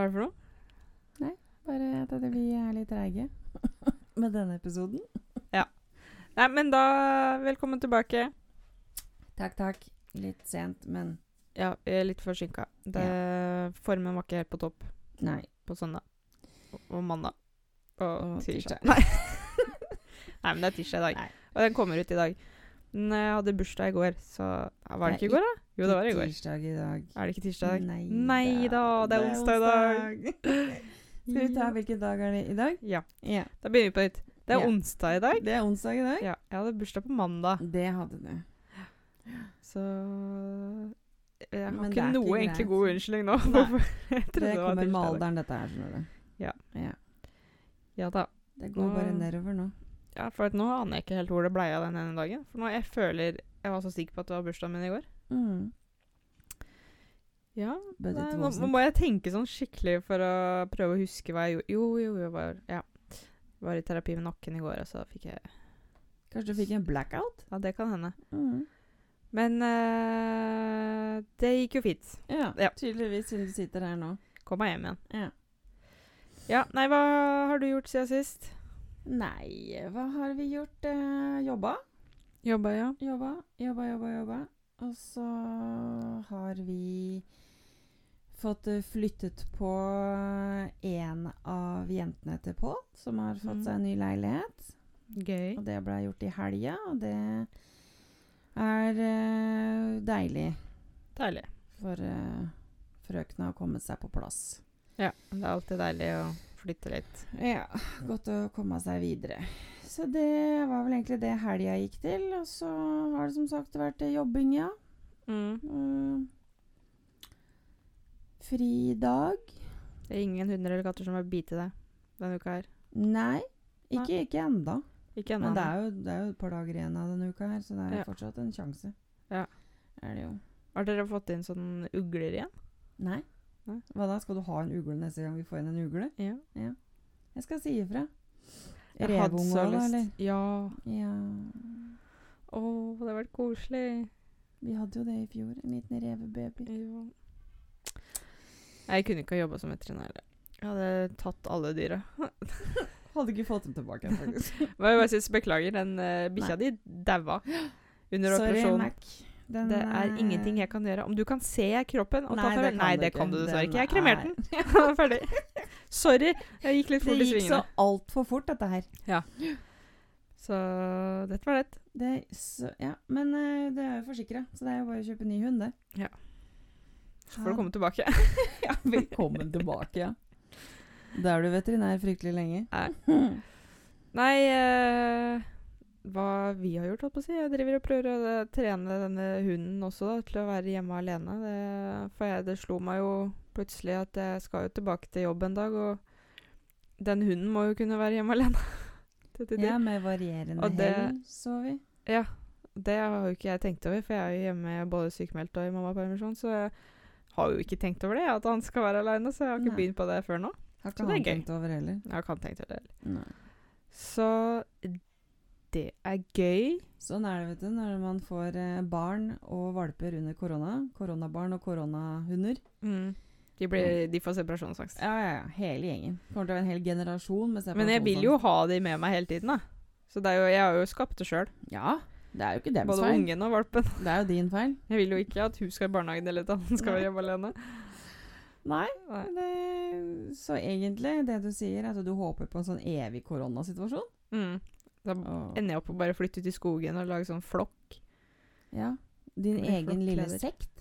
Hva er det for noe? Bare at vi er litt treige med denne episoden. Nei, men da Velkommen tilbake. Takk, takk. Litt sent, men Ja, er litt forsinka. Det- Formen var ikke helt på topp nei. på søndag. Og, og mandag. Og, Og tirsdag. tirsdag. Nei. Nei, men det er tirsdag i dag. Nei. Og den kommer ut i dag. Jeg hadde bursdag i går, så Var det ikke i går, da? Jo, det var i går. Tirsdag i dag. Er det ikke tirsdag? Nei, Nei da, det er onsdag i dag. Skal vi ta hvilken dag er det i dag? Ja. Ja. Da begynner vi på nytt. Det er Ja. onsdag i dag. Det er onsdag i dag. Ja, jeg hadde bursdag på mandag, Det hadde du. så Jeg har Men det ikke noe ikke egentlig god unnskyldning nå. Det var kommer med alderen, dette her, skjønner du. Ja. ja. Ja da. Det går bare Nå- nedover nå. Ja, for nå aner jeg ikke helt hvor det blei av den ene dagen. For nå jeg føler Jeg var så sikker på at det var bursdagen min i går. Mm. Ja, nei, nå, nå må jeg tenke sånn skikkelig for å prøve å huske hva jeg gjorde. Jo, jo, jeg var, ja. var i terapi med nakken i går, og så fikk jeg Kanskje du fikk en blackout? Ja, det kan hende. Mm. Men eh, det gikk jo fint. Ja, Ja. tydeligvis, siden du sitter her nå. Kom meg hjem igjen. Ja. Ja, nei, hva har du gjort siden sist? Nei, hva har vi gjort? Eh, jobba. Jobba, ja. Jobba, jobba, jobba, jobba. Og så har vi fått eh, flyttet på en av jentene til Pål, som har fått Mhm. seg en ny leilighet. Gøy. Og det ble gjort i helga, og det er uh, deilig Deilig. for uh, frøkna å komme seg på plass. Ja, det er alltid deilig å flytte litt. Ja, godt å komme seg videre. Så det var vel egentlig det helga gikk til. Og så har det som sagt vært eh, jobbing, ja. Mm. Mm. Fridag? Det er ingen hunder eller katter som har bitt deg denne uka her. Nei, ikke, ikke enda. Ikke enda. Men det er, jo, det er jo et par dager igjen av denne uka her, så det er Ja. fortsatt en sjanse. Ja. Er det jo. Har dere fått inn sånne ugler igjen? Nei. Nei. Hva da? Skal du ha en ugle neste gang vi får inn en ugle? Ja. Jeg skal si ifra. Òg, da, eller? Ja. Ja. Å, det hadde vært koselig. Vi hadde jo det i fjor. En liten revebaby. Ja. Jeg kunne ikke ha jobba som veterinær. Jeg hadde tatt alle dyra. Hadde ikke fått dem tilbake faktisk. Men jeg bare synes, Beklager, den uh, bikkja di daua under Sorry, operasjon. Mac. Den, Det er eh, ingenting jeg kan gjøre. Om du kan se kroppen og ta Nei, det farvel Nei, det kan du dessverre ikke. Jeg kremerte er- den. Ferdig. Sorry. Jeg gikk litt fort i svingene. Det gikk så altfor fort, dette her. Så dette var det. Det, så, ja. Men uh, det er jo forsikra, så det er jo bare å kjøpe ny hund, det. Så får du komme tilbake. Ja, velkommen tilbake, ja. Da er du veterinær fryktelig lenge. Nei. Nei eh, Hva vi har gjort, holdt på å si. Jeg driver og prøver å eh, trene denne hunden også da, til å være hjemme alene. Det, for jeg, det slo meg jo plutselig at jeg skal jo tilbake til jobb en dag, og den hunden må jo kunne være hjemme alene. Ja, med varierende det- hell, så vi. Ja, det har jo ikke jeg tenkt over, for jeg er jo hjemme både sykemeldt og i mammapermisjon, så jeg har jo ikke tenkt over det, at han skal være aleine, så jeg har ikke Nei. begynt på det før nå. Har ikke han tenkt over heller. Jeg har ikke han tenkt over det. Nei. Så det er gøy. Sånn er det, vet du, når man får eh, barn og valper under korona. Koronabarn og koronahunder. Mm. De, blir, de får separasjonsangst. Ja, ja, ja. Hele gjengen. Kommer til å være en hel generasjon med Men jeg vil jo ha de med meg hele tiden, da. Så det er jo, jeg har jo skapt det sjøl. Ja. Det er jo ikke deres Både feil. ungen og valpen. Det er jo din feil. Jeg vil jo ikke at hun skal i barnehagen eller at han skal Nei. være alene. Nei. Nei. Det, så egentlig, det du sier, er at du håper på en sånn evig koronasituasjon. Mm. Da Og, ender jeg opp å bare flytte ut i skogen og lage sånn flokk. ja. Din egen egen lille flokkleder. sekt.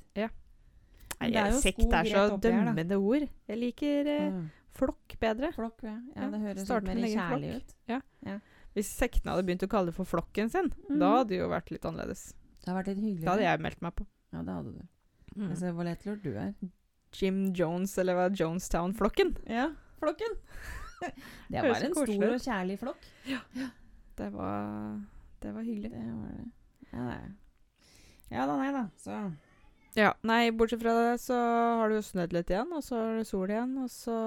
Nei, det er sekt er så dømmende her, ord. Jeg liker eh, Mm. flokk bedre. Flokk, ja. ja. Ja, Det høres litt mer kjærlig ut. ja. ut. Hvis sektene hadde begynt å kalle det for flokken sin, mm. da hadde det jo vært litt annerledes. Det hadde vært litt hyggelig. Da hadde jeg meldt meg på. Ja, det hadde du. Mm. Ser hvor lettlurt du er. Jim Jones, eller hva Jonestown-flokken. Ja, flokken. det var en stor og kjærlig flokk. Det var, det var hyggelig. Det var det. Ja, det ja da, nei da. Så Ja, nei, bortsett fra det så har det jo snødd litt igjen, og så er det sol igjen, og så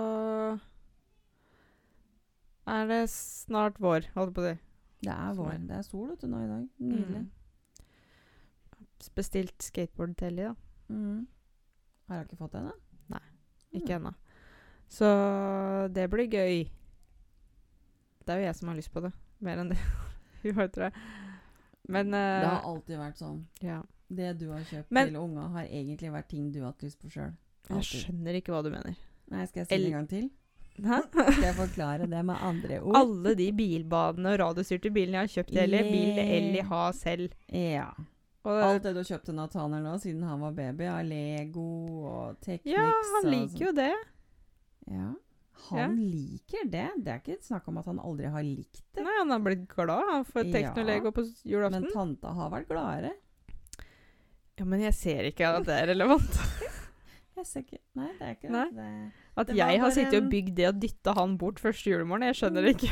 er det snart vår, holdt på å si. Det er vår. Det er sol ute nå i dag. Nydelig. Mm. Bestilt skateboard til Ellie, da. Mm. Har hun ikke fått det ennå? Ikke ennå. Så det blir gøy. Det er jo jeg som har lyst på det, mer enn det hun har, tror jeg. Men uh, Det har alltid vært sånn. ja. Det du har kjøpt Men- til unga, har egentlig vært ting du har hatt lyst på sjøl. Jeg skjønner ikke hva du mener. Nei, skal jeg si det en gang til? Hæ? Skal jeg forklare det med andre ord? Alle de bilbadene og radiostyrte bilene jeg har kjøpt, eller vil Ellie ha selv. Ja. Og, Alt det du har kjøpt til Nathaniel nå, siden han var baby, av Lego og Technics ja, han liker jo det. sånn. Ja. Han liker det. Det er ikke snakk om at han aldri har likt det. Nei, han har blitt glad for teknologi Ja. På julaften. Men tanta har vært gladere. ja, men jeg ser ikke at det er relevant. Jeg ser ikke Nei, det er ikke Nei. det. At Det jeg har sittet og bygd det og dytta han bort første julemorgen. Jeg skjønner det ikke.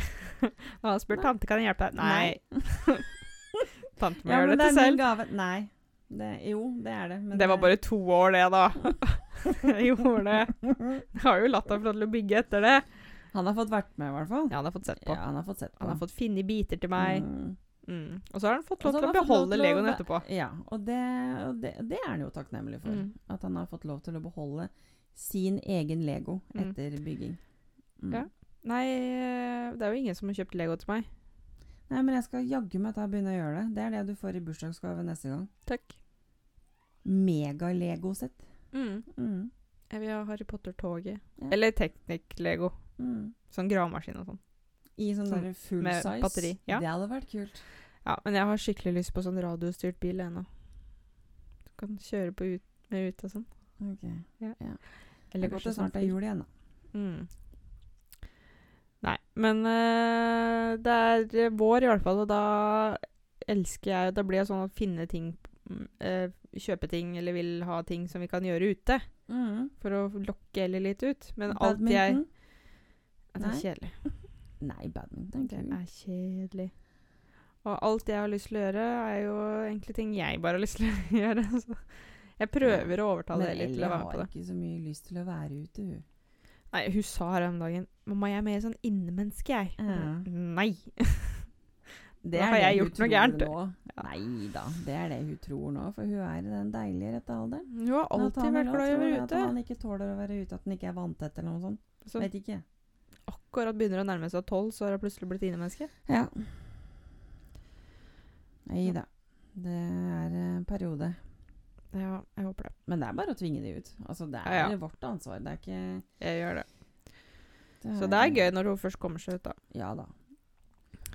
Og han spør Nei. tante kan jeg hjelpe deg. Nei. tante må Ja, gjøre det er selv. Nei. Det, jo, det er det. Men Det var bare to år, det, da. jeg gjorde det. Jeg har jo latt ham få lov til å bygge etter det. Han har fått vært med, i hvert fall. Ja, han har fått sett på. Ja, han har fått sett på. Han har fått finne biter til meg. Mm. Mm. Og så har han fått lov til å beholde til å Legoen etterpå. Ja, og det, og det, det er han jo takknemlig for. Mm. At han har fått lov til å beholde sin egen Lego Mm. etter bygging. Mm. Ja. Nei, eh, det er jo ingen som har kjøpt Lego til meg. Nei, men jeg skal jaggu meg ta og begynne å gjøre det. Det er det du får i bursdagsgave neste gang. Takk. Mega-Lego-sett. Mm. Mm. Jeg vil ha Harry Potter-toget. Ja. Eller Teknikk-Lego. Mm. Sånn gravemaskin og sånn. I sånn Sånn full med size. batteri, ja. Det hadde vært kult. Ja, men jeg har skikkelig lyst på sånn radiostyrt bil ennå. Du kan kjøre på ut, med ut og sånn. Ok. Det Eller er godt det snart er jul igjen, da. Mm. Nei, men eh, det er vår i hvert fall, og da elsker jeg Da blir jeg sånn å finne ting eh, Kjøpe ting eller vil ha ting som vi kan gjøre ute. Mm. For å lokke Ellie litt ut. Men alt jeg Badminton? Ja, Det er kjedelig. Nei, badminton. Det er kjedelig. Og alt jeg har lyst til å gjøre, er jo egentlig ting jeg bare har lyst til å gjøre. Så jeg prøver å overtale Men Ellie til Ellie å være med på har ikke så mye lyst til å være ute, hun. Nei, hun sa her om dagen 'Mamma, jeg er mer sånn innemenneske, jeg'. Ja. Nei. Det har jeg gjort noe gærent. Ja. Nei da, det er det hun tror nå, for hun er i den deilige rette alderen. Hun har alltid vært glad i å være ute. At han ikke tåler å være ute, at han ikke er vanntett eller noe sånt. Så Vet ikke. akkurat begynner å nærme seg tolv, så har hun plutselig blitt innemenneske. Ja. Nei da. Det er en periode. Ja, jeg håper det. Men det er bare å tvinge de ut. Altså, det er Ja, ja. vårt ansvar. Det er ikke Jeg gjør det. Så det er gøy når hun først kommer seg ut, da. Ja da.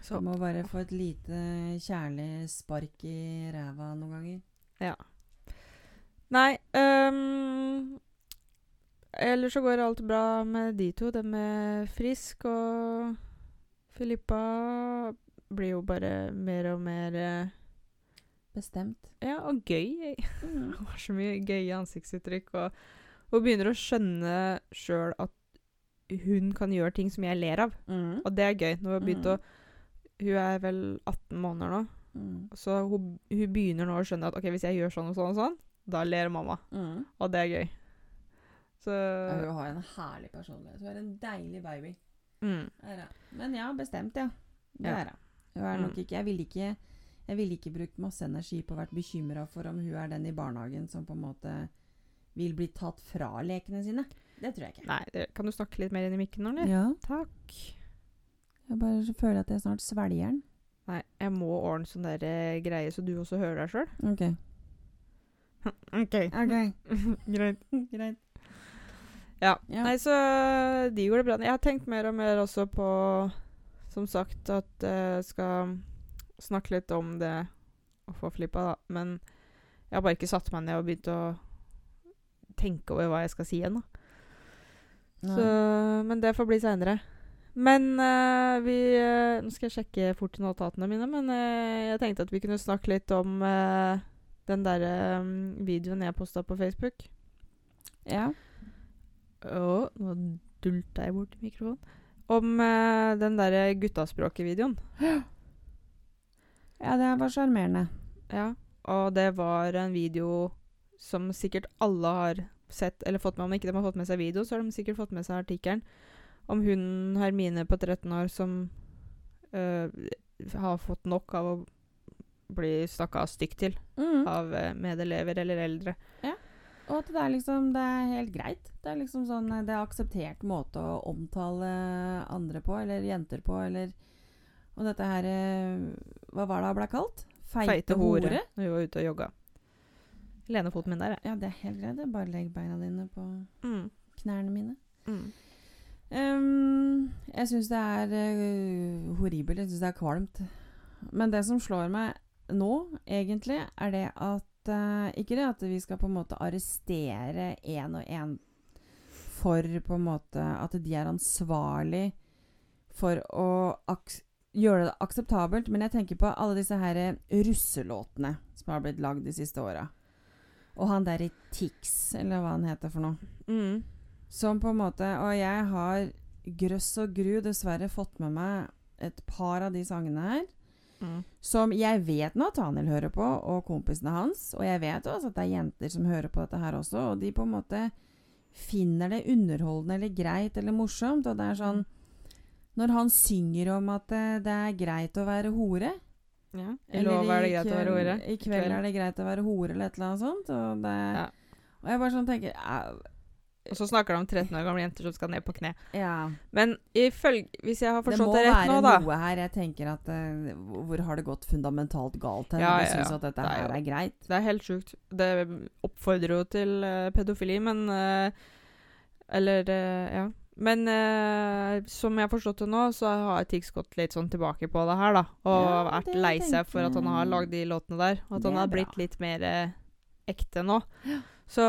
Så Du må bare få et lite kjærlig spark i ræva noen ganger. ja. Nei um, Ellers så går alt bra med de to. Det med Frisk og Filippa blir jo bare mer og mer eh, Bestemt. Ja, og gøy. Mm. Hun har så mye gøye ansiktsuttrykk, og hun begynner å skjønne sjøl at hun kan gjøre ting som jeg ler av. Mm. Og det er gøy. Når hun har begynt Mm. å Hun er vel 18 måneder nå, Mm. så hun, hun begynner nå å skjønne at ok, hvis jeg gjør sånn og sånn og sånn, da ler mamma. Mm. Og det er gøy. Så Ja, hun har en herlig personlighet. Hun er en deilig baby. mm. Men ja, bestemt, ja. Det Ja. er hun. Hun er nok Mm. ikke Jeg ville ikke vil ikke brukt masse energi på å vært bekymra for om hun er den i barnehagen som på en måte vil bli tatt fra lekene sine. Det tror jeg ikke. Nei, det, kan du snakke litt mer inn i mikken nå, eller? Ja. Takk. Jeg bare føler at jeg snart svelger den. Nei, jeg må ordne sånn der eh, greie så du også hører deg sjøl. Ok. OK. Greit. Greit. Ja. Ja. Nei, så de gjorde det bra. Jeg har tenkt mer og mer også på Som sagt at jeg skal snakke litt om det å få flippa, da. Men jeg har bare ikke satt meg ned og begynt å tenke over hva jeg skal si ennå. Så, men det får bli seinere. Men uh, vi uh, Nå skal jeg sjekke fort notatene mine, men uh, jeg tenkte at vi kunne snakke litt om den derre um, videoen jeg posta på Facebook. Ja. Og nå dulta jeg bort mikrofonen. Om den derre guttaspråket-videoen. ja, det var sjarmerende. Ja. Og det var en video som sikkert alle har sett, eller fått med Om ikke de har fått med seg video, så har de sikkert fått med seg artikkelen om hun Hermine på 13 år som eh, har fått nok av å bli stakka stygt til Mm. av eh, medelever eller eldre. Ja. Og at det er liksom Det er helt greit. Det er liksom sånn Det er akseptert måte å omtale andre på, eller jenter på, eller Og dette her eh, Hva var det hun ble kalt? Feite hore. Når vi var ute og jogga. Lenefoten min der, jeg. Ja, det er helt greit. Bare legg beina dine på Mm. knærne mine. Mm. Ehm, jeg syns det er uh, horribelt. Jeg syns det er kvalmt. Men det som slår meg nå, egentlig, er det at uh, Ikke det at vi skal på en måte arrestere én og én for på en måte at de er ansvarlig for å gjøre det akseptabelt, men jeg tenker på alle disse her russelåtene som har blitt lagd de siste åra. Og han derre Tix, eller hva han heter for noe. Mm. Som på en måte Og jeg har grøss og gru dessverre fått med meg et par av de sangene her. Mm. Som jeg vet Nathaniel hører på, og kompisene hans. Og jeg vet også at det er jenter som hører på dette her også. Og de på en måte finner det underholdende eller greit eller morsomt. Og det er sånn Når han synger om at det, det er greit å være hore Ja. I eller lov er det greit å være hore. I kveld er det greit å være hore, eller et eller annet sånt. Og, det, Ja. og jeg bare sånn tenker Og så snakker de om 13 år gamle jenter som skal ned på kne. Ja. Men ifølge Hvis jeg har forstått det, rett nå, da Det må være noe her jeg tenker at uh, Hvor har det gått fundamentalt galt hen? Ja, ja, syns ja. at dette Det er her er greit. Det er helt sjukt. Det oppfordrer jo til uh, pedofili, men uh, Eller Ja. Men som jeg har forstått det nå, så har Tix gått litt sånn tilbake på det her, da. Og Ja, vært det lei seg for at han har jeg. lagd de låtene der. Og at han har blitt litt mer ekte nå. Ja. Så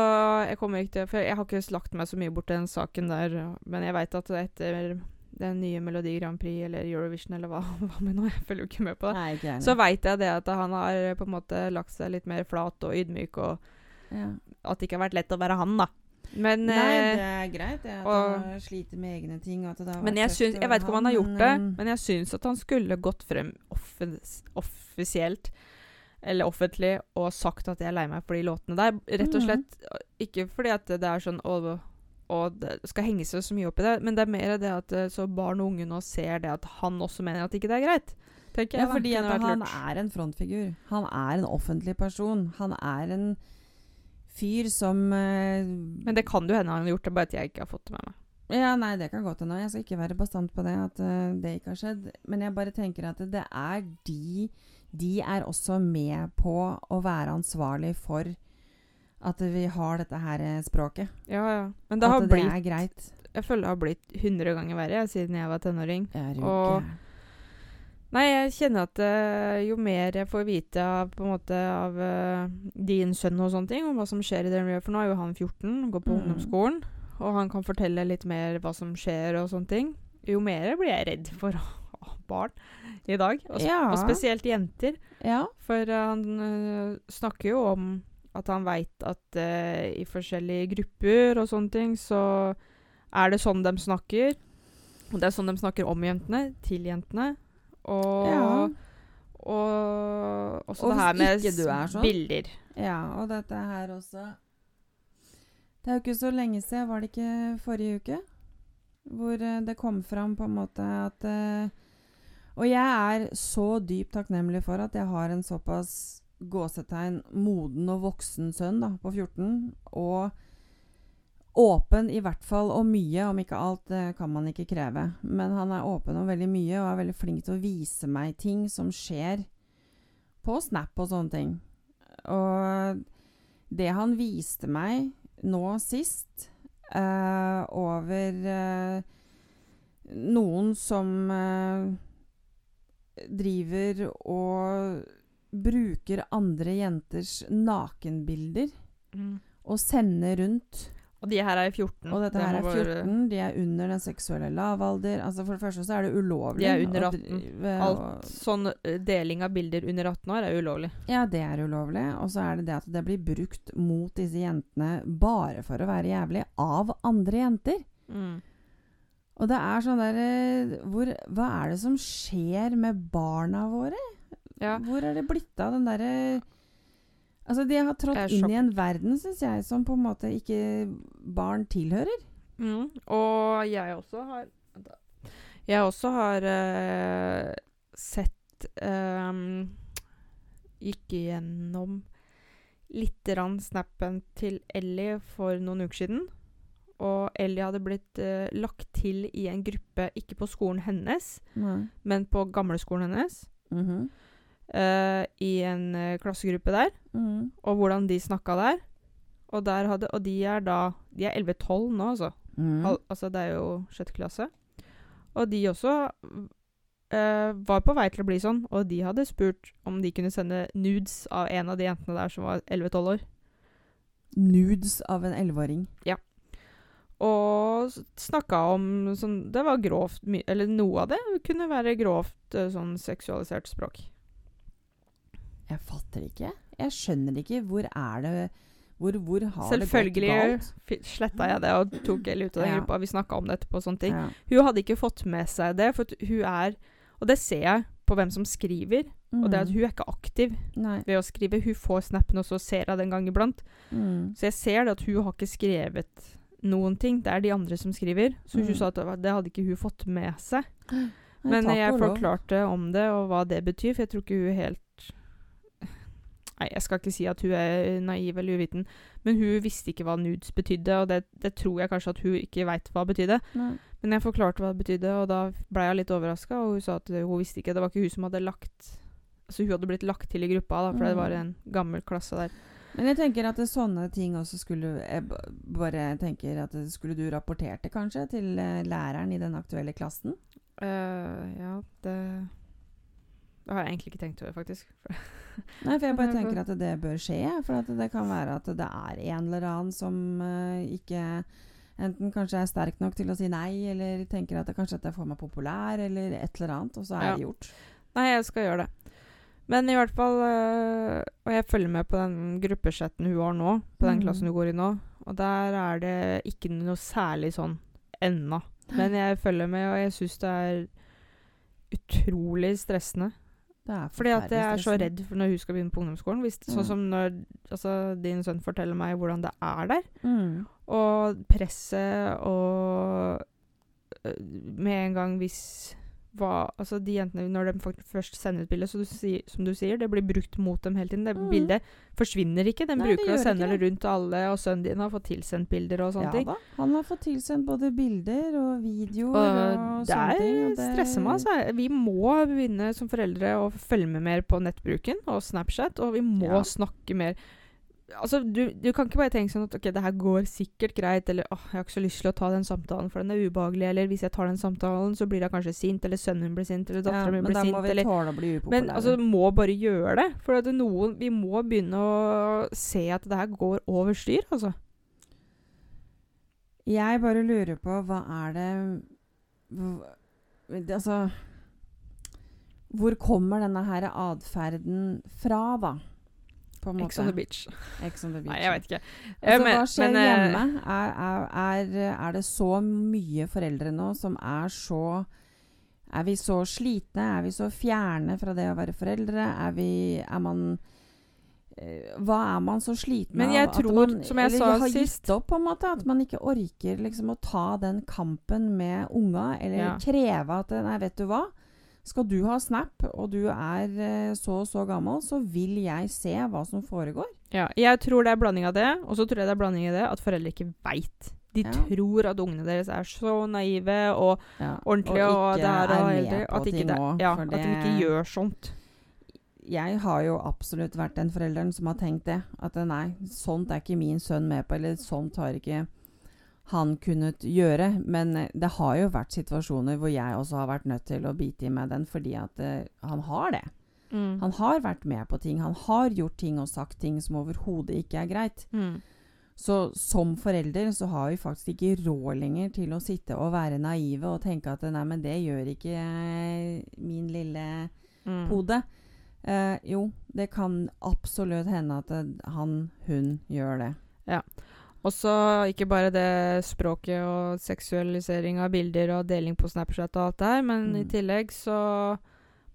jeg kommer ikke til For jeg har ikke lagt meg så mye bort til den saken der, men jeg veit at etter den nye Melodi Grand Prix eller Eurovision eller hva, hva med nå, jeg følger jo ikke med på det, Nei, så veit jeg det at han har på en måte lagt seg litt mer flat og ydmyk, og ja. at det ikke har vært lett å være han, da. Men, Nei, eh, det er greit det, at og- han sliter med egne ting. Og at det har men jeg, syns, jeg vet ikke om han har gjort det, eh, men jeg syns at han skulle gått frem offens, offisielt eller offentlig og sagt at jeg er lei meg for de låtene der. Rett og Mhm. slett ikke fordi at det er sånn å, å det skal henge seg så mye opp i det, men det er mer det at eh, så barn og unge nå ser det at han også mener at ikke det er greit. Tenker Ja, fordi at han er en frontfigur. Han er en offentlig person. Han er en fyr som uh, Men det kan jo hende han har gjort det, bare at jeg ikke har fått det med meg. Ja, nei, det kan godt hende. Jeg skal ikke være bastant på det, at uh, det ikke har skjedd. Men jeg bare tenker at det er de De er også med på å være ansvarlig for at vi har dette her eh, språket. Ja, ja. Men det at har det blitt er greit. Jeg føler det har blitt 100 ganger verre siden jeg var tenåring. Jeg Og- gæren. Nei, jeg kjenner at uh, jo mer jeg får vite av, på en måte, av uh, din sønn og sånne ting, om hva som skjer i det miljøet For nå er jo han 14, går på Mm. ungdomsskolen, og han kan fortelle litt mer hva som skjer og sånne ting. Jo mer blir jeg redd for å ha barn i dag. Og, sp Ja. og spesielt jenter. Ja. For eh, han eh, snakker jo om at han veit at eh, i forskjellige grupper og sånne ting, så er det sånn de snakker. Og det er sånn de snakker om jentene, til jentene. Og, Ja. og også Og det her med sånn? bilder. ja, og dette her også Det er jo ikke så lenge siden, var det ikke forrige uke? Hvor det kom fram på en måte at eh, Og jeg er så dypt takknemlig for at jeg har en såpass gåsetegn moden og voksen sønn da, på 14. Og åpen i hvert fall om mye, om ikke alt, det kan man ikke kreve. Men han er åpen om veldig mye og er veldig flink til å vise meg ting som skjer på Snap og sånne ting. Og det han viste meg nå sist, eh, over eh, noen som eh, driver og bruker andre jenters nakenbilder og sender rundt. Og de her er 14. Og dette her er 14, de er under den seksuelle lavalder. Altså For det første så er det ulovlig. De er under 18. drive Alt sånn eh, deling av bilder under 18 år er ulovlig. Ja, det er ulovlig. Og så er det det at det blir brukt mot disse jentene bare for å være jævlig av andre jenter. Og det er sånn der Hva er det som skjer med barna våre? Ja. Hvor er det blitt av den derre Altså, de har trådt inn i en verden, syns jeg, som på en måte ikke barn tilhører. Mm. Og jeg også har. Jeg også har uh, sett um, Gikk igjennom litt rann snappen til Ellie for noen uker siden. Og Ellie hadde blitt eh, lagt til i en gruppe, ikke på skolen hennes, Nei. men på gamleskolen hennes. Mhm. eh, I en eh, klassegruppe der. Mhm. Og hvordan de snakka der. Og, der hadde, og de er da De er 11-12 nå, altså. Mhm. Al altså, det er jo sjette klasse. Og de også eh, var på vei til å bli sånn, og de hadde spurt om de kunne sende nudes av en av de jentene der som var 11-12 år. Nudes av en elleveåring. Og snakka om sånn Det var grovt Eller noe av det kunne være grovt eh, sånn seksualisert språk. Jeg fatter ikke. Jeg skjønner ikke. Hvor er det Hvor, hvor har Selvfølgelig det gått fi- sletta jeg det og tok Ellie ut av den Ja. gruppa. Vi snakka om det etterpå og sånne ting. Ja. Hun hadde ikke fått med seg det, for hun er Og det ser jeg på hvem som skriver, og det er at Mm. hun er ikke aktiv Nei. ved å skrive. Hun får snappen, og så ser jeg den gang iblant. Mm. Så jeg ser det at hun har ikke skrevet noen ting. Det er de andre som skriver. Så hun Mm. sa at det hadde ikke hun fått med seg. Men jeg, jeg forklarte om det, og hva det betyr, for jeg tror ikke hun helt Nei, jeg skal ikke si at hun er naiv eller uviten, men hun visste ikke hva nudes betydde, og det, det tror jeg kanskje at hun ikke veit hva betydde. Nei. Men jeg forklarte hva det betydde, og da ble jeg litt overraska, og hun sa at hun visste ikke. Det var ikke hun som hadde lagt Altså hun hadde blitt lagt til i gruppa, da, for det Mm. var en gammel klasse der. Men jeg tenker at det, sånne ting også skulle Jeg bare tenker at det skulle du rapportert det kanskje til eh, læreren i den aktuelle klassen? Uh, ja, det Det har jeg egentlig ikke tenkt over, faktisk. Nei, for jeg bare er tenker at det bør skje. For at det kan være at det er en eller annen som uh, ikke Enten kanskje er sterk nok til å si nei, eller tenker at det kanskje at jeg får meg populær, eller et eller annet, og så er Ja. det gjort. Nei, jeg skal gjøre det. Men i hvert fall øh, Og jeg følger med på den gruppechatten hun har nå, på den mm. klassen hun går i nå. Og der er det ikke noe særlig sånn ennå. Men jeg følger med, og jeg syns det er utrolig stressende. Det er Fordi at jeg er så redd for når hun skal begynne på ungdomsskolen. Hvis, mm. Sånn som når altså, din sønn forteller meg hvordan det er der. Mm. Og presset og øh, Med en gang hvis hva, altså De jentene, når de først sender ut bilde, så du sier, som du sier, det blir brukt mot dem hele tiden. Det mm. bildet forsvinner ikke. Den Nei, bruker og sender det rundt til alle, og sønnen din har fått tilsendt bilder og sånne Ja ting. da. Han har fått tilsendt både bilder og videoer Og og, det sånne ting. og det- stresser meg, altså. Vi må begynne som foreldre å følge med mer på nettbruken og Snapchat, og vi må Ja. snakke mer Altså, du, du kan ikke bare tenke sånn at ok, det her går sikkert greit, eller åh, jeg har ikke så lyst til å ta den samtalen, for den er ubehagelig, eller hvis jeg tar den samtalen, så blir jeg kanskje sint, eller sønnen min blir sint, eller Ja, datteren min men blir sint, må vi eller. Men altså, må bare gjøre det. For at noen Vi må begynne å se at det her går over styr, altså. Jeg bare lurer på hva er det hva- Altså Hvor kommer denne her atferden fra, da? På en Ex on the beach. Ex on the beach. Nei, jeg vet ikke. Altså, Eh, men- hva skjer men, eh, hjemme? Er, er, er, er det så mye foreldre nå som er så Er vi så slitne? Er vi så fjerne fra det å være foreldre? Er vi Er man eh, Hva er man så sliten Men av? at man, som jeg sa har sist- gitt opp, på en måte. At man ikke orker liksom å ta den kampen med unga, eller Ja. kreve at Nei, vet du hva? Skal du ha Snap, og du er eh, så og så gammel, så vil jeg se hva som foregår. Ja, jeg tror det er blanding av det, og så tror jeg det er blanding av det at foreldre ikke veit. De Ja. tror at ungene deres er så naive og Ja, ordentlige og, ikke det her og hele At, ikke det, ja, at de ikke gjør sånt. Jeg har jo absolutt vært den forelderen som har tenkt det. At nei, sånt er ikke min sønn med på, eller sånt har ikke han kunnet gjøre. Men eh, det har jo vært situasjoner hvor jeg også har vært nødt til å bite i meg den, fordi at uh, han har det. Mm. Han har vært med på ting. Han har gjort ting og sagt ting som overhodet ikke er greit. Mm. Så som forelder så har vi faktisk ikke råd lenger til å sitte og være naive og tenke at nei, men det gjør ikke eh, min lille Mm. hode. Eh, jo, det kan absolutt hende at han, hun gjør det. Og så ikke bare det språket og seksualisering av bilder og deling på Snapchat og alt det her, men i Mm. tillegg så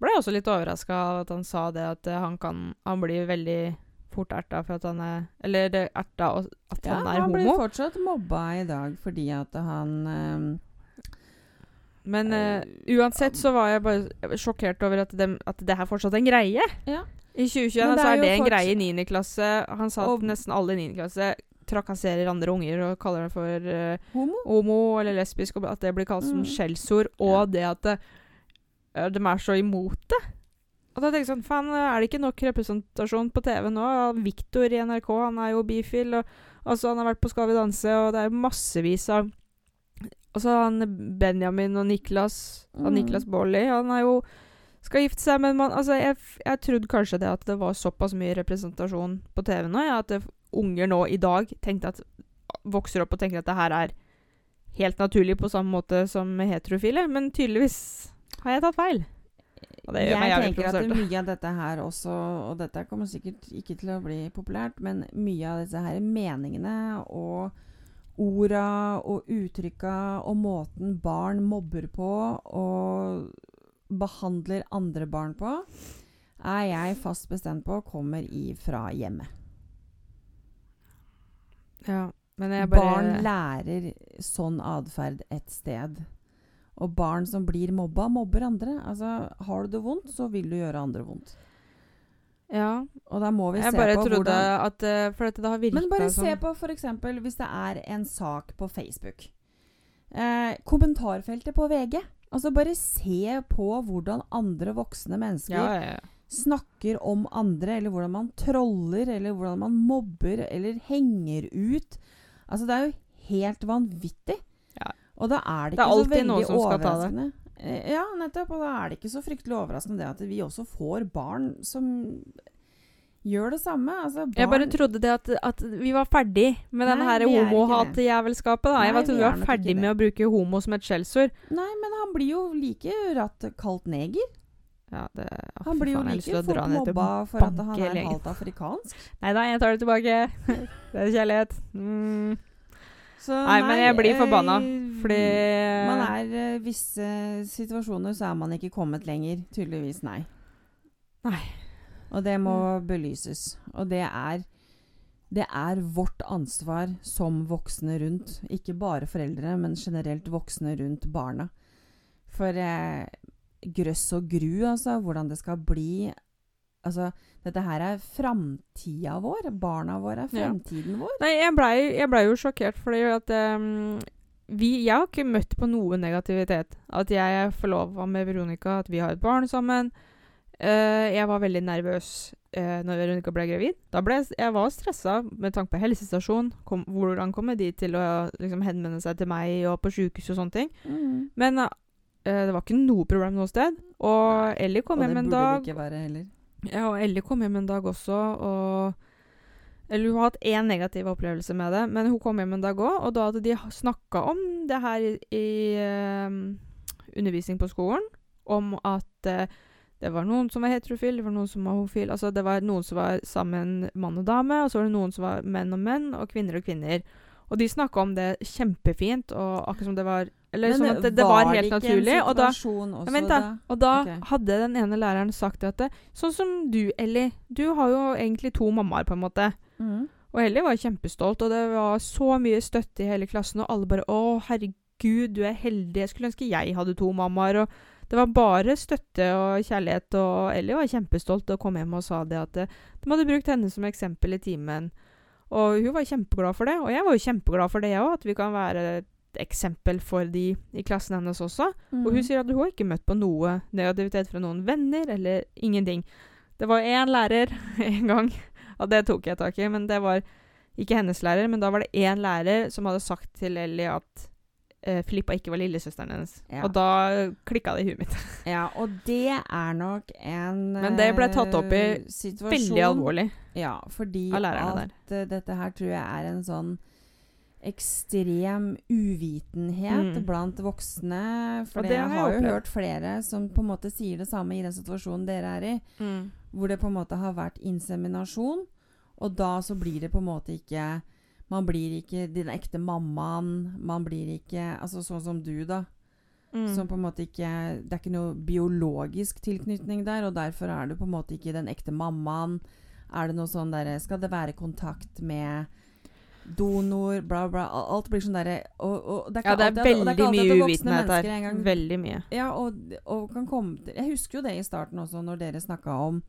ble jeg også litt overraska av at han sa det at eh, han kan Han blir veldig fort erta for at han er Eller det erta at Ja, han er han blir fortsatt mobba i dag fordi at han um, Men Eh, uansett så var jeg bare sjokkert over at, dem, at det her fortsatt er en greie. Ja. I 2021 er så er det en greie i 9. klasse. Han sa at nesten alle i 9. klasse trakasserer andre unger og kaller dem for uh, Homo? homo eller lesbisk, og at det blir kalt som Mm. skjellsord, og det at det, eh, de er så imot det. Og da tenker jeg sånn, faen, er det ikke nok representasjon på TV nå? Viktor i NRK, han er jo bifil, og altså, han har vært på Skal vi danse, og det er massevis av Og så han Benjamin og Niklas, og Mm. Niklas Baarli, han er jo skal gifte seg, men man, altså, jeg, jeg trodde kanskje det at det var såpass mye representasjon på TV nå, ja, at det, unger nå i dag at, vokser opp og tenker at det her er helt naturlig på samme måte som heterofile, men tydeligvis har jeg tatt feil. Og det gjør jeg meg jævlig tenker at mye av dette her også, og dette kommer sikkert ikke til å bli populært, men mye av disse her meningene og orda og uttrykka og måten barn mobber på og behandler andre barn på, er jeg fast bestemt på kommer ifra hjemmet. Ja, bare Barn lærer sånn atferd et sted. Og barn som blir mobba, mobber andre. Altså, har du det vondt, så vil du gjøre andre vondt. Ja, Og da må vi jeg se bare på trodde hvordan at uh, For dette det har virka Men bare sånn. se på f.eks. hvis det er en sak på Facebook. Eh, kommentarfeltet på VG. Altså Bare se på hvordan andre voksne mennesker ja, ja, ja. Snakker om andre, eller hvordan man troller, eller hvordan man mobber, eller henger ut. Altså, det er jo helt vanvittig. Ja. Og da er det Det er så veldig overraskende. Eh, Ja, nettopp. Og da er det ikke så fryktelig overraskende det at vi også får barn som gjør det samme. Altså, barn Jeg bare trodde det at, at vi var ferdig med denne her er homohatjævelskapet. da. Jeg Nei, trodde vi var ferdig ikke med å bruke homo som et skjellsord. Nei, men han blir jo like ratt kalt neger. Ja, det, oh, Han blir jo like fort mobba for at han er halvt afrikansk. Nei da, jeg tar det tilbake. det er kjærlighet. Mm. Så Nei, men jeg blir forbanna, eh, fordi Man er eh, visse situasjoner så er man ikke kommet lenger. Tydeligvis nei. Nei. Og det må belyses. Og det er det er vårt ansvar som voksne rundt, ikke bare foreldre, men generelt voksne rundt barna. For eh, grøss og gru, altså, hvordan det skal bli Altså, dette her er framtida vår. Barna våre er Ja. fremtiden vår. Nei, jeg blei ble jo sjokkert, fordi at um, vi, Jeg har ikke møtt på noe negativitet. At jeg er forlova med Veronica, at vi har et barn sammen. Uh, jeg var veldig nervøs uh, når Veronica ble gravid. Da ble jeg, jeg var stressa med tanke på helsestasjon. Kom, hvordan kommer de til å liksom, henvende seg til meg og på sjukehus og sånne ting. Mm. Men eh, det var ikke noe problem noe sted. Og Ellie kom Og hjem en dag. dag. det ikke være heller. Ja, og Ellie kom hjem en dag også, og Eller hun har hatt én negativ opplevelse med det, men hun kom hjem en dag òg, og da hadde de snakka om det her i, ehm, undervisning på skolen, om at uh, det var noen som var heterofil, det var noen som var homofil. Altså det var noen som var sammen mann og dame, og så var det noen som var menn og menn, og kvinner og kvinner. Og de snakka om det kjempefint, og akkurat som det var Eller som at det, det var helt naturlig. Og da, også vent da. Og da okay. hadde den ene læreren sagt at det, Sånn som du, Ellie. Du har jo egentlig to mammaer, på en måte. Mm. Og Ellie var kjempestolt, og det var så mye støtte i hele klassen, og alle bare 'Å, herregud, du er heldig. Jeg skulle ønske jeg hadde to mammaer.' Og det var bare støtte og kjærlighet, og Ellie var kjempestolt og kom hjem og sa det at de hadde brukt henne som eksempel i timen. Og hun var kjempeglad for det, og jeg var jo kjempeglad for det òg, at vi kan være eksempel for de i klassen hennes også. Og hun Mhm. sier at hun har ikke møtt på noe negativitet fra noen venner, eller ingenting. Det var én lærer en gang, og det tok jeg tak i, men det var ikke hennes lærer, men da var det én lærer som hadde sagt til Ellie at eh, Filippa ikke var lillesøsteren hennes. Ja. Og da klikka det i huet mitt. Ja, og det er nok en Men det ble tatt opp i eh, situasjon Veldig alvorlig Ja, fordi at der. dette her tror jeg er en sånn ekstrem uvitenhet Mm. blant voksne. For det jeg har jeg jo hørt flere som på en måte sier det samme i den situasjonen dere er i. Hvor det på en måte har vært inseminasjon, og da så blir det på en måte ikke Man blir ikke den ekte mammaen. Man blir ikke Altså sånn som du, da. Mm. Som på en måte ikke Det er ikke noe biologisk tilknytning der, og derfor er du på en måte ikke den ekte mammaen. Er det noe sånn derre Skal det være kontakt med donor, bla, bla Alt blir sånn derre og, og det er Ja, det er alltid veldig mye uvitenhet her. Veldig mye. Ja, og, og kan komme til Jeg husker jo det i starten også, når dere snakka om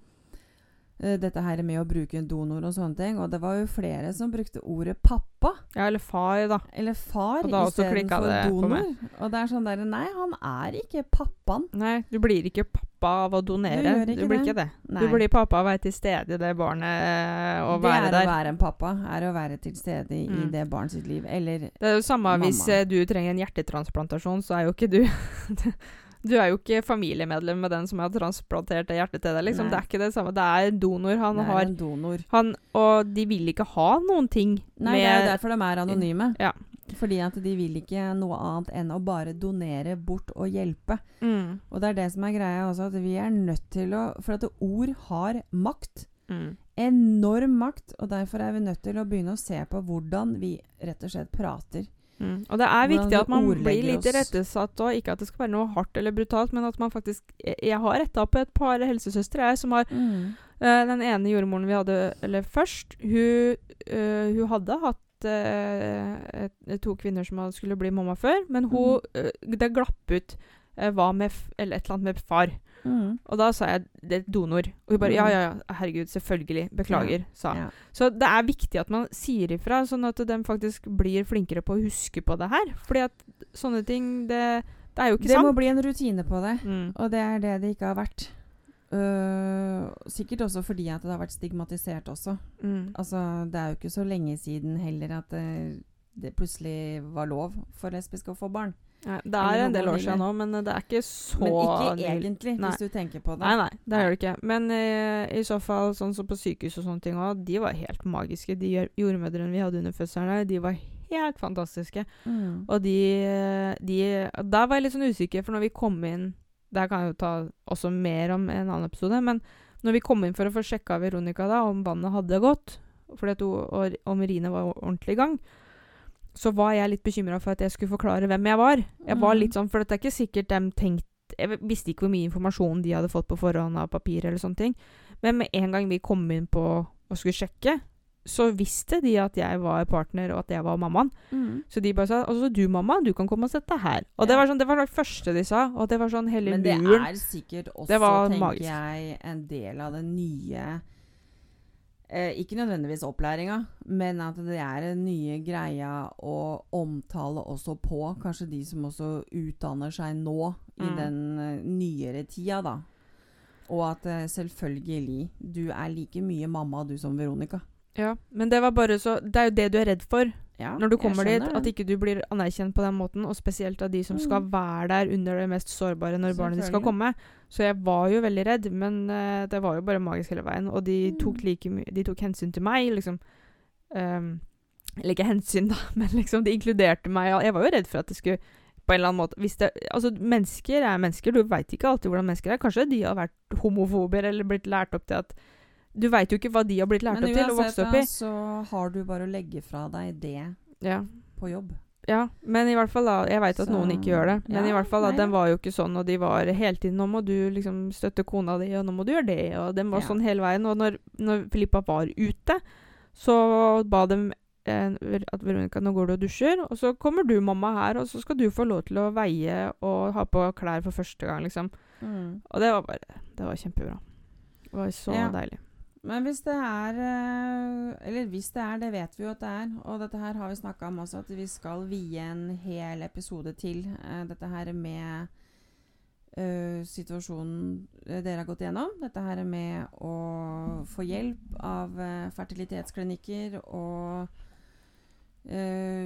dette her med å bruke en donor og sånne ting. Og det var jo flere som brukte ordet pappa. Ja, eller far, da. Eller far istedenfor for donor. Og det er sånn derre Nei, han er ikke pappaen. Nei, du blir ikke pappa av å donere. Du gjør ikke blir det. ikke det. Nei. Du blir pappa av å være til stede i det barnet eh, og det være er å være en pappa. Er å være til stede i, Mm. det barnet sitt liv. Eller Det er jo samme Mamma. hvis du trenger en hjertetransplantasjon, så er jo ikke du Du er jo ikke familiemedlem med den som har transplantert det hjertet til deg. Liksom. Det er ikke det samme. Det er donor. Han det er har en donor. han, Og de vil ikke ha noen ting Nei, det er jo derfor de er anonyme. Ja. Fordi at de vil ikke noe annet enn å bare donere bort og hjelpe. mm, Og det er det som er greia også, at vi er nødt til å For at ord har makt. mm. Enorm makt. Og derfor er vi nødt til å begynne å se på hvordan vi rett og slett prater. Mm. Og det er viktig vi at man blir litt rettesatt òg. Ikke at det skal være noe hardt eller brutalt, men at man faktisk Jeg har retta opp et par helsesøstre jeg, som har Mm. uh, den ene jordmoren vi hadde eller først, hun, uh, hun hadde hatt eh, et, to kvinner som skulle bli mamma før, men hun, mm. det glapp ut hva med eller et eller annet med far. Mm. Og da sa jeg det er donor. Og hun bare ja, ja, ja, herregud, selvfølgelig. Beklager, sa Ja. Så det er viktig at man sier ifra, sånn at de faktisk blir flinkere på å huske på det her. Fordi at sånne ting, det, det er jo ikke Det må bli en rutine på det. Mm. Og det er det det ikke har vært. Uh, sikkert også fordi at det har vært stigmatisert også. Mm. Altså, det er jo ikke så lenge siden heller at det, det plutselig var lov for lesbiske å få barn. Nei, det er en del år siden nå, men det er ikke så Men ikke egentlig, Nei. hvis du tenker på det. Nei, nei, det gjør det ikke. Men eh, i så fall, sånn som på sykehus og sånne ting òg, de var helt magiske. De jor- jordmødrene vi hadde under fødselen der, de var helt fantastiske. Mm. Og de, de Der var jeg litt sånn usikker, for når vi kom inn Der kan jeg jo ta også mer om en annen episode, men når vi kom inn for å få sjekka Veronica da, om vannet hadde gått, fordi at hun, og om Rine var ordentlig i gang, så var jeg litt bekymra for at jeg skulle forklare hvem jeg var. Jeg var Mm. litt sånn, For det er ikke sikkert de tenkte Jeg visste ikke hvor mye informasjon de hadde fått på forhånd av papir eller sånne ting. Men med en gang vi kom inn på og skulle sjekke, så visste de at jeg var partner, og at jeg var mammaen. Mm. Så de bare sa altså du mamma, du kan komme og sette deg her. Og det var sånn, det var det første de sa. Og det var sånn hele Men det muren. er sikkert også, tenker magisk. jeg, en del av det nye eh, Ikke nødvendigvis opplæringa, men at det er den nye greia å omtale også på kanskje de som også utdanner seg nå, i Mm. den eh, nyere tida, da. Og at eh, selvfølgelig, du er like mye mamma du som Veronica. Ja, men det var bare så Det er jo det du er redd for Ja, når du kommer dit. At ikke du blir anerkjent på den måten. Og spesielt av de som skal Mm. være der under det mest sårbare når barnet ditt skal komme. Så jeg var jo veldig redd, men uh, det var jo bare magisk hele veien. Og de Mm. tok like mye De tok hensyn til meg, liksom. Um, eller ikke hensyn, da, men liksom de inkluderte meg. Jeg var jo redd for at det skulle på en eller annen måte det, Altså, mennesker er mennesker. Du veit ikke alltid hvordan mennesker er. Kanskje de har vært homofober eller blitt lært opp til at Du veit jo ikke hva de har blitt lært opp til og vokst opp i. Men uansett, så har du bare å legge fra deg det Ja. på jobb. Ja, men i hvert fall da Jeg veit at Så- noen ikke gjør det, men ja, i hvert fall da, nei, den var jo ikke sånn, og de var hele tiden 'Nå må du liksom støtte kona di, og nå må du gjøre det', og den var Ja. sånn hele veien. Og når, når Filippa var ute, så ba de eh, at Veronica, nå går du og dusjer, og så kommer du, mamma, her, og så skal du få lov til å veie og ha på klær for første gang, liksom. Og det var bare Det var kjempebra. Det var så Ja. deilig. Men hvis det er eh, Eller hvis det er, det vet vi jo at det er. Og dette her har vi snakka om også, at vi skal vie en hel episode til. uh, dette her med uh, situasjonen dere har gått gjennom. Dette her med å få hjelp av uh, fertilitetsklinikker og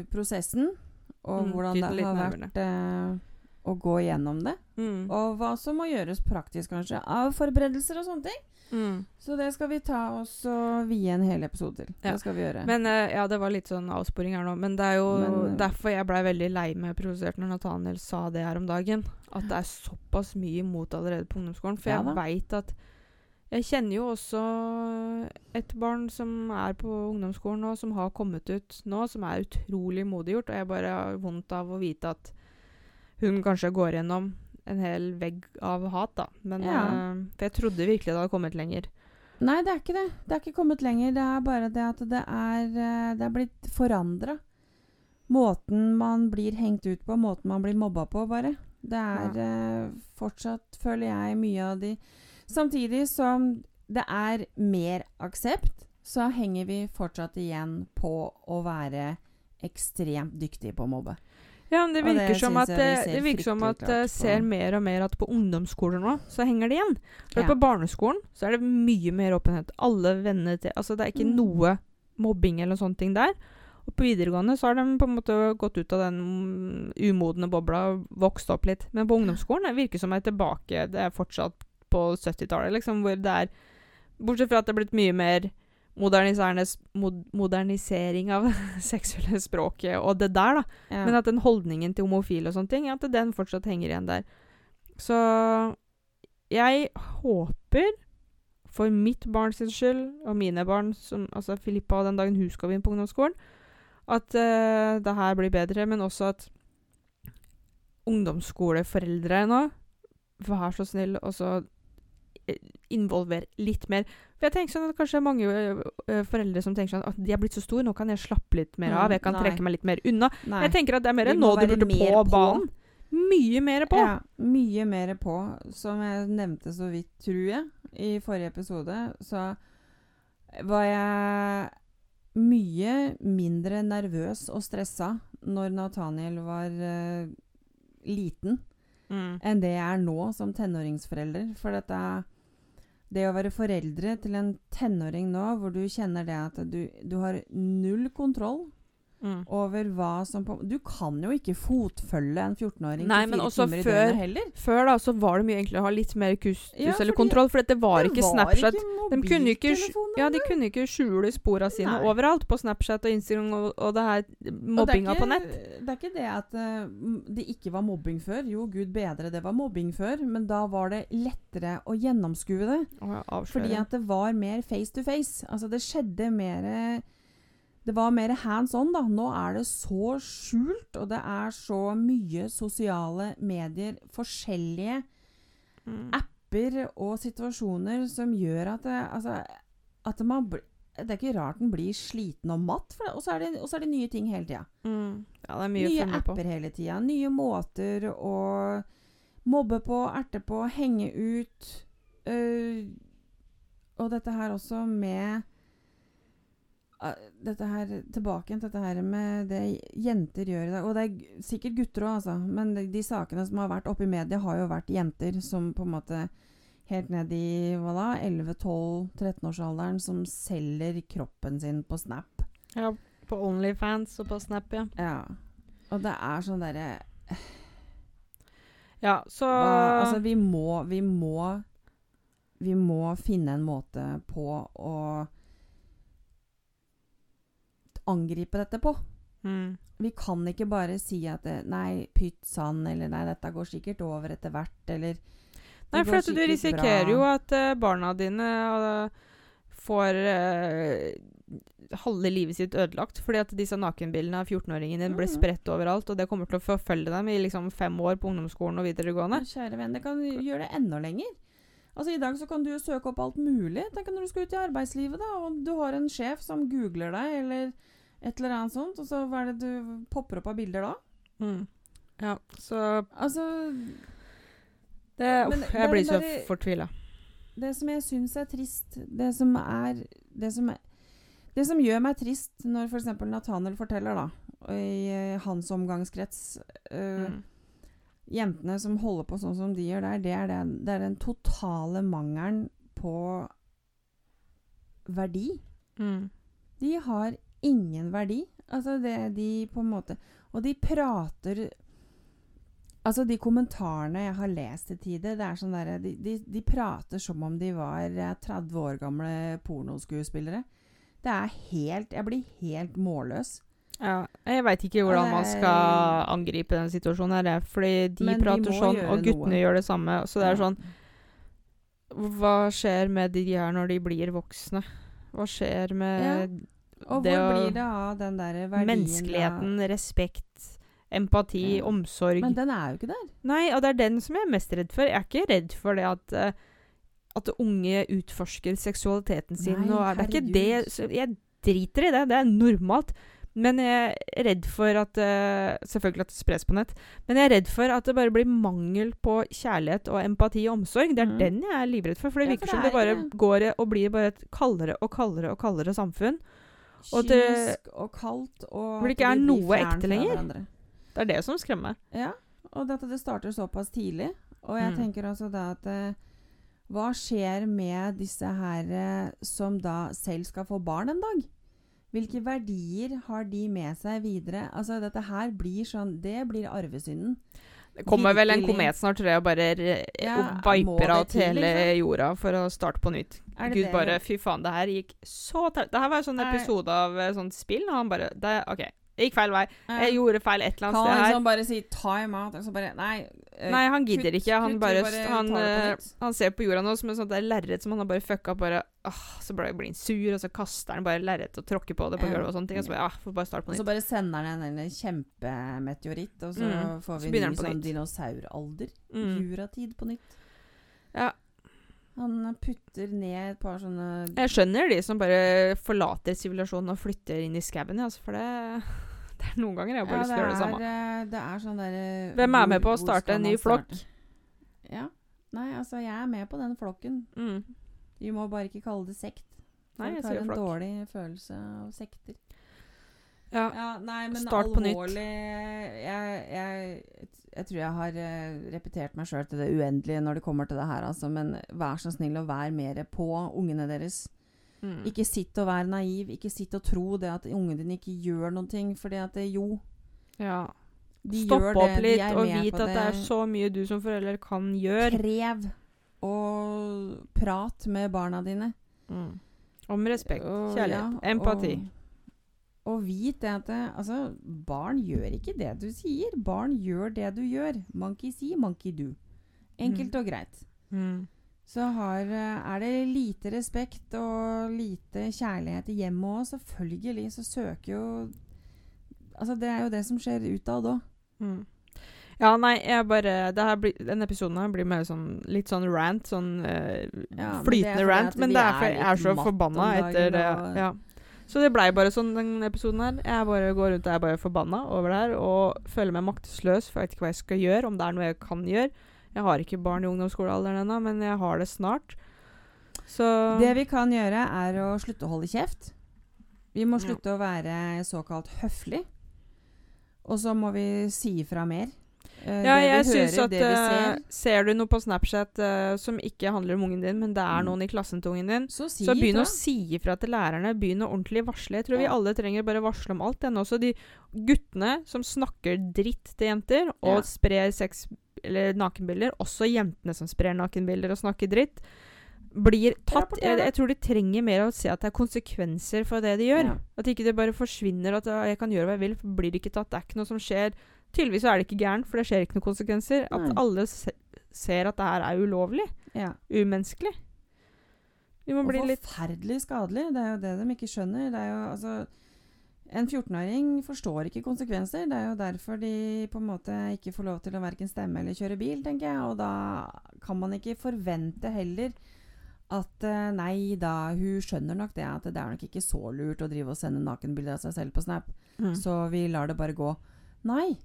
prosessen. Og Mm, hvordan det har vært å gå gjennom det. Mm. Og hva som må gjøres praktisk, kanskje, av forberedelser og sånne ting. Mm. Så det skal vi ta oss og vie en hel episode til. Ja. Det skal vi gjøre. Men uh, Ja, det var litt sånn avsporing her nå, men det er jo Men, eh, derfor jeg blei veldig lei meg provosert når Nathaniel sa det her om dagen. At det er såpass mye imot allerede på ungdomsskolen. For Ja jeg veit at Jeg kjenner jo også et barn som er på ungdomsskolen nå, som har kommet ut nå, som er utrolig modiggjort, og jeg bare har vondt av å vite at hun kanskje går gjennom en hel vegg av hat, da. Men Ja. uh, For jeg trodde virkelig det hadde kommet lenger. Nei, det er ikke det. Det er ikke kommet lenger. Det er bare det at det er, eh, det er blitt forandra. Måten man blir hengt ut på, måten man blir mobba på, bare. Det er eh, fortsatt, føler jeg, mye av de Samtidig som det er mer aksept, så henger vi fortsatt igjen på å være ekstremt dyktige på å mobbe. Ja, men det virker det som at jeg det, virker som at jeg på- ser mer og mer at på ungdomsskoler nå, så henger det igjen. For Ja. på barneskolen så er det mye mer åpenhet. Alle venner til Altså det er ikke Mm. noe mobbing eller sånne ting der. Og på videregående så har de på en måte gått ut av den mm, umodne bobla og vokst opp litt. Men på ungdomsskolen det virker som jeg er tilbake Det er fortsatt på 70-tallet, liksom, hvor det er Bortsett fra at det er blitt mye mer mod, modernisering av seksuelle språket og det der, da. Ja. Men at den holdningen til homofile og sånne ting, at den fortsatt henger igjen der. Så jeg håper, for mitt barns skyld, og mine barn, som, altså Filippa og den dagen hun skal inn på ungdomsskolen, at uh, det her blir bedre, men også at ungdomsskoleforeldre nå, vær så snill, og så eh, involver litt mer. For jeg tenker sånn at kanskje mange ø, ø, foreldre som tenker sånn at de er blitt så store, nå kan jeg slappe litt mer av, Mm, jeg kan nei. trekke meg litt mer unna. Nei. Jeg tenker at det er mer enn nå du burde på på. banen. Mye mer på. Ja, mye mer på. Som jeg nevnte så vidt, tror jeg, i forrige episode, så var jeg mye mindre nervøs og stressa når Nathaniel var uh, liten, Mm. enn det jeg er nå som tenåringsforelder. For dette Det å være foreldre til en tenåring nå, hvor du kjenner det at du, du har null kontroll Mm. over hva som på Du kan jo ikke fotfølge en 14-åring Nei, men fire også timer i før- døgnet heller. Før da så var det mye enklere å ha litt mer kustus Ja, eller kontroll, for dette var Det ikke Snapchat. ikke De kunne ikke, ja, de kunne ikke skjule sporene sine Nei. overalt på Snapchat og Instagram og, og det her Og det mobbinga ikke- på nett. Det er ikke det at uh, det ikke var mobbing før. Jo, gud bedre, det var mobbing før. Men da var det lettere å gjennomskue det. Å. Fordi at det var mer face to face. Altså det skjedde mer Det var mer hands on, da. Nå er det så skjult, og det er så mye sosiale medier, forskjellige mm. apper og situasjoner som gjør at det, altså, at man bl- Det er ikke rart den blir sliten og matt, og så er, det- og så er det nye ting hele tida. Mm. Ja, Nye apper hele tida. Nye måter å mobbe på, erte på, henge ut. øh, og dette her også med Dette her tilbake til dette her med det jenter gjør i dag. Og det er sikkert gutter òg, altså. Men de, de sakene som har vært oppe i media, har jo vært jenter som på en måte helt ned i hva da, 11-12-13-årsalderen som selger kroppen sin på Snap. Ja, på Onlyfans og på Snap, ja. Ja. Og det er sånn derre Ja, så Hva- altså, vi må, vi må Vi må finne en måte på å angripe dette på. mm. Vi kan ikke bare si at det, Nei, pytt sann, eller nei, dette går sikkert over etter hvert, eller Nei, for at du risikerer bra. jo at uh, barna dine uh, får uh, halve livet sitt ødelagt fordi at disse nakenbildene av 14-åringen din ble Mhm. spredt overalt, og det kommer til å forfølge dem i liksom fem år på ungdomsskolen og videregående. Men Kjære venn, det kan gjøre det enda lenger. Altså I dag så kan du jo søke opp alt mulig. Tenk når du skal ut i arbeidslivet, da, og du har en sjef som googler deg, eller et eller annet sånt, og så hva er det du popper opp av bilder da? Mm. Ja, så Altså det, uff, det Jeg blir så fortvila. Det som jeg syns er trist, det som er Det som, er, det som gjør meg trist når f.eks. Nathaniel forteller, da, i eh, hans omgangskrets øh, Mm. Jentene som holder på sånn som de gjør der, det er den, det er den totale mangelen på verdi. Mm. De har ingen verdi. Altså, det de på en måte Og de prater Altså, de kommentarene jeg har lest til tider, det er sånn derre de, de, de prater som om de var eh, 30 år gamle pornoskuespillere. Det er helt Jeg blir helt målløs. Ja, jeg veit ikke hvordan man skal angripe den situasjonen her, fordi de Men prater de sånn, og guttene noe. gjør det samme. Så det er sånn Hva skjer med de her når de blir voksne? Hva skjer med Og det hvor å- blir det av den der verdien menneskeligheten, respekt, empati, Ja. omsorg? Men den er jo ikke der. Nei, og det er den som jeg er mest redd for. Jeg er ikke redd for det at eh, at unge utforsker seksualiteten sin. Nei, og det er ikke det Jeg driter i det. Det er normalt. Men jeg er redd for at eh, Selvfølgelig at det spres på nett. Men jeg er redd for at det bare blir mangel på kjærlighet og empati og omsorg. Det er mm. den jeg er livredd for. For det Ja, virker for som det det er bare går og blir bare et kaldere og kaldere og kaldere samfunn. Og at det- Kynisk og kaldt og Hvor det at ikke er vi blir noe fjern ekte fra lenger. hverandre. Det er det som skremmer meg. Ja, og dette det starter såpass tidlig. Og jeg Mm. tenker altså da at eh, Hva skjer med disse her eh, som da selv skal få barn en dag? Hvilke verdier har de med seg videre? Altså dette her blir sånn Det blir arvesynden. Det kommer vel en komet snart, tror jeg, og bare Ja, og viper av til, hele liksom? jorda for å starte på nytt. Gud det bare Fy faen, det her gikk så tært. Det her var en sånn episode av eh, sånt spill, og han bare det, OK, det gikk feil vei. Jeg gjorde feil et eller annet sted her. Kan han liksom bare si time out? Altså bare Nei. uh, Nei, han gidder kutt, ikke. Han kutt, bare, bare han, nytt. han ser på jorda nå som sånn der lerret som han har bare fucka opp. Bare, ah, så bare blir han sur, og så kaster han bare lerret og tråkker på det på gulvet og sånne ting. Og så bare, ah, får bare starte på Og så bare sender han en, en kjempemeteoritt, og så Mm. får vi så ny sånn nytt. dinosauralder. Mm. Juratid på nytt. Ja. Han putter ned et par sånne Jeg skjønner de som bare forlater sivilisasjonen og flytter inn i skauen, altså, for det, det er noen ganger jeg har bare lyst til å gjøre det samme. er, det er sånn der, Hvem er med på å starte en ny flokk? Ja. Nei, altså, jeg er med på den flokken. Mm. Vi må bare ikke kalle det sekt. Nei, jeg Folk har en dårlig følelse av sekter. Ja. Ja, nei, men Start på nytt. jeg, jeg, jeg tror jeg har eh, repetert meg sjøl til det uendelige når det kommer til det her, altså. Men vær så snill og vær mer på ungene deres. Mm. Ikke sitt og vær naiv. Ikke sitt og tro det at ungen dine ikke gjør noen ting. Fordi at det, jo, ja. de Stopp gjør det. opp litt, og vit at det er så mye du som forelder kan gjøre. Krev og prat med barna dine. Mm. Om respekt, Og- kjærlighet, ja, empati. Og, og vit det at det, altså, barn gjør ikke det du sier. Barn gjør det du gjør. Monkey see, monkey do. Enkelt Mm. og greit. Mm. Så har, eh, er det lite respekt og lite kjærlighet i hjemmet òg, selvfølgelig, så søker jo Altså, det er jo det som skjer utad òg. Mm. Ja, nei, jeg bare blir, Denne episoden her blir mer sånn litt sånn rant. Sånn Ja, men er flytende fordi rant. Men det er fordi jeg er så forbanna etter det. og- Ja. Så det blei bare sånn, den episoden her. Jeg bare går rundt og er bare forbanna over det her og føler meg maktesløs, for jeg vet ikke hva jeg skal gjøre, om det er noe jeg kan gjøre. Jeg har ikke barn i ungdomsskolealderen ennå, men jeg har det snart. Så Det vi kan gjøre, er å slutte å holde kjeft. Vi må Ja. slutte å være såkalt høflig. Og så må vi si ifra mer. Eh, Ja, jeg syns at det vi eh, ser, Ser du noe på Snapchat uh, som ikke handler om ungen din, men det er Mm. noen i klassen til ungen din, så si så begynn å si ifra til lærerne. Begynn å ordentlig varsle. Jeg tror vi alle trenger bare varsle om alt. Den også. De guttene som snakker dritt til jenter og Ja. sprer sex eller nakenbilder, også jentene som sprer nakenbilder og snakker dritt, blir tatt. Jeg, jeg tror de trenger mer å se at det er konsekvenser for det de gjør. Ja. At ikke det bare forsvinner. At jeg kan gjøre hva jeg vil, for blir det ikke tatt. Det er ikke noe som skjer. Tydeligvis er det ikke gærent, for det skjer ikke noen konsekvenser. At Nei. alle se ser at det her er ulovlig. Ja. Umenneskelig. Vi må Og bli litt forferdelig skadelig. Det er jo det de ikke skjønner. Det er jo, altså, en 14-åring forstår ikke konsekvenser. Det er jo derfor de på en måte ikke får lov til å verken stemme eller kjøre bil, tenker jeg. Og da kan man ikke forvente heller at eh, nei da, hun skjønner nok det at det er nok ikke så lurt å drive og sende nakenbilder av seg selv på Snap, mm. så vi lar det bare gå. Nei.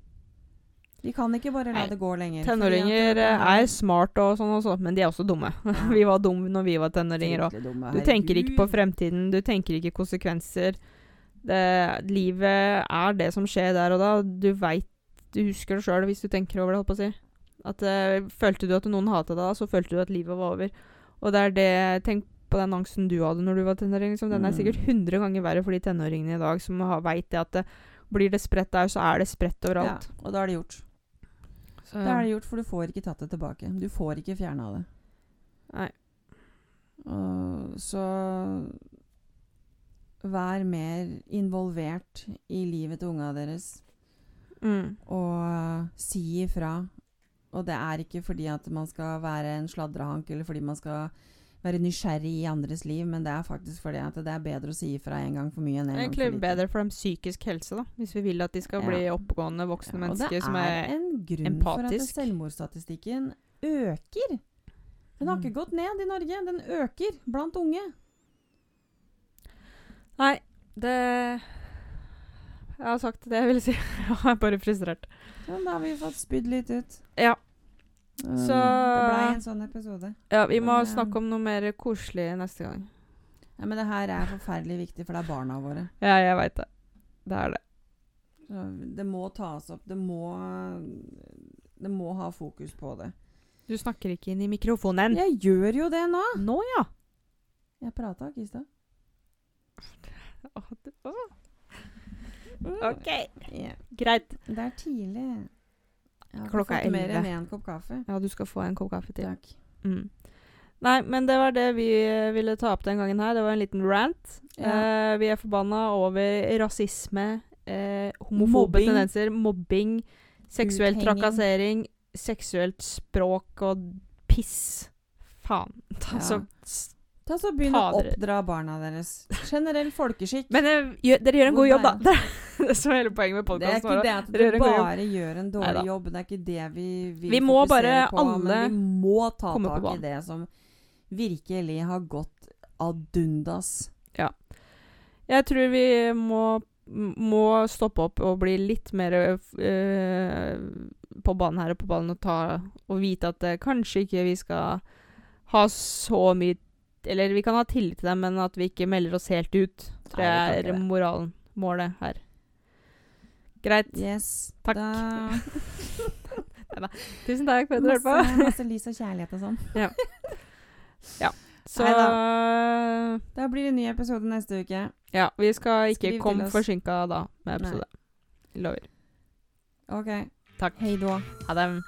Vi kan ikke bare la Nei, det gå lenger. Tenåringer eh, er smart og sånn også, men de er også dumme. vi var dumme når vi var tenåringer òg. Du tenker ikke på fremtiden, du tenker ikke konsekvenser. Det, livet er det som skjer der og da. Du veit Du husker det sjøl hvis du tenker over det, holdt på å si. At, uh, følte du at noen hata deg, så følte du at livet var over. Og det er det Tenk på den angsten du hadde når du var tenåring. Liksom. Den er Mm. sikkert 100 ganger verre for de tenåringene i dag som veit det at det, blir det spredt der, så er det spredt overalt. Ja, og da er det gjort. Så, da er det gjort, for du får ikke tatt det tilbake. Du får ikke fjerna det. Nei. Uh, så Vær mer involvert i livet til unga deres, mm. og si ifra. Og det er ikke fordi at man skal være en sladrehank, eller fordi man skal være nysgjerrig i andres liv, men det er faktisk fordi at det er bedre å si ifra en gang for mye enn en gang for lite. bedre for dem psykisk helse, da. Hvis vi vil at de skal bli Ja. oppegående voksne Ja, og mennesker som det er er en grunn for at selvmordsstatistikken øker. Den har Mm. ikke gått ned i Norge, den øker blant unge. Nei, det Jeg har sagt det jeg ville si. Jeg er bare frustrert. Ja, da har vi fått spydd litt ut. Ja. Um, Så- Det blei en sånn episode. Ja, vi må Men, eh, snakke om noe mer koselig neste gang. Ja, men det her er forferdelig viktig, for det er barna våre. Ja, jeg veit det. Det er det. Så det må tas opp. Det må Det må ha fokus på det. Du snakker ikke inn i mikrofonen. Jeg gjør jo det nå! Nå, ja. Jeg prata ikke i stad. OK. Yeah. Greit. Det er tidlig. Jeg Klokka er elleve. mer enn 11. én kopp kaffe. Ja, du skal få en kopp kaffe til. Takk. Mm. Nei, men det var det vi eh, ville ta opp den gangen her. Det var en liten rant. Ja. Eh, vi er forbanna over rasisme, eh, homofobe Mobbing. tendenser, mobbing, seksuell Uthenging. trakassering, seksuelt språk og piss. Faen. Ta Ja. så Ta så Begynn å oppdra barna deres. Generell folkeskikk. Men eh, gjør, dere gjør en god jobb, da. Det er det som er hele poenget med det er ikke det at du bare gjør en dårlig Neida. jobb. Det er ikke det vi vil Vi må bare på. alle men vi må ta tak i det som virkelig har gått ad undas. Jeg tror vi må, må stoppe opp og bli litt mer øh, på banen her og på ballen og ta og vite at eh, kanskje ikke vi skal ha så mye Eller vi kan ha tillit til dem, men at vi ikke melder oss helt ut. Tror Nei, jeg er det. moralen. Målet her. Greit. Yes. Takk. Da, Tusen takk for at du hørte på. masse, lys og kjærlighet og sånn. Så Da blir det ny episode neste uke. Ja, vi skal ikke Skriv komme forsinka da med Nei. episode. Lover. OK. Takk. Hei då. Ha det.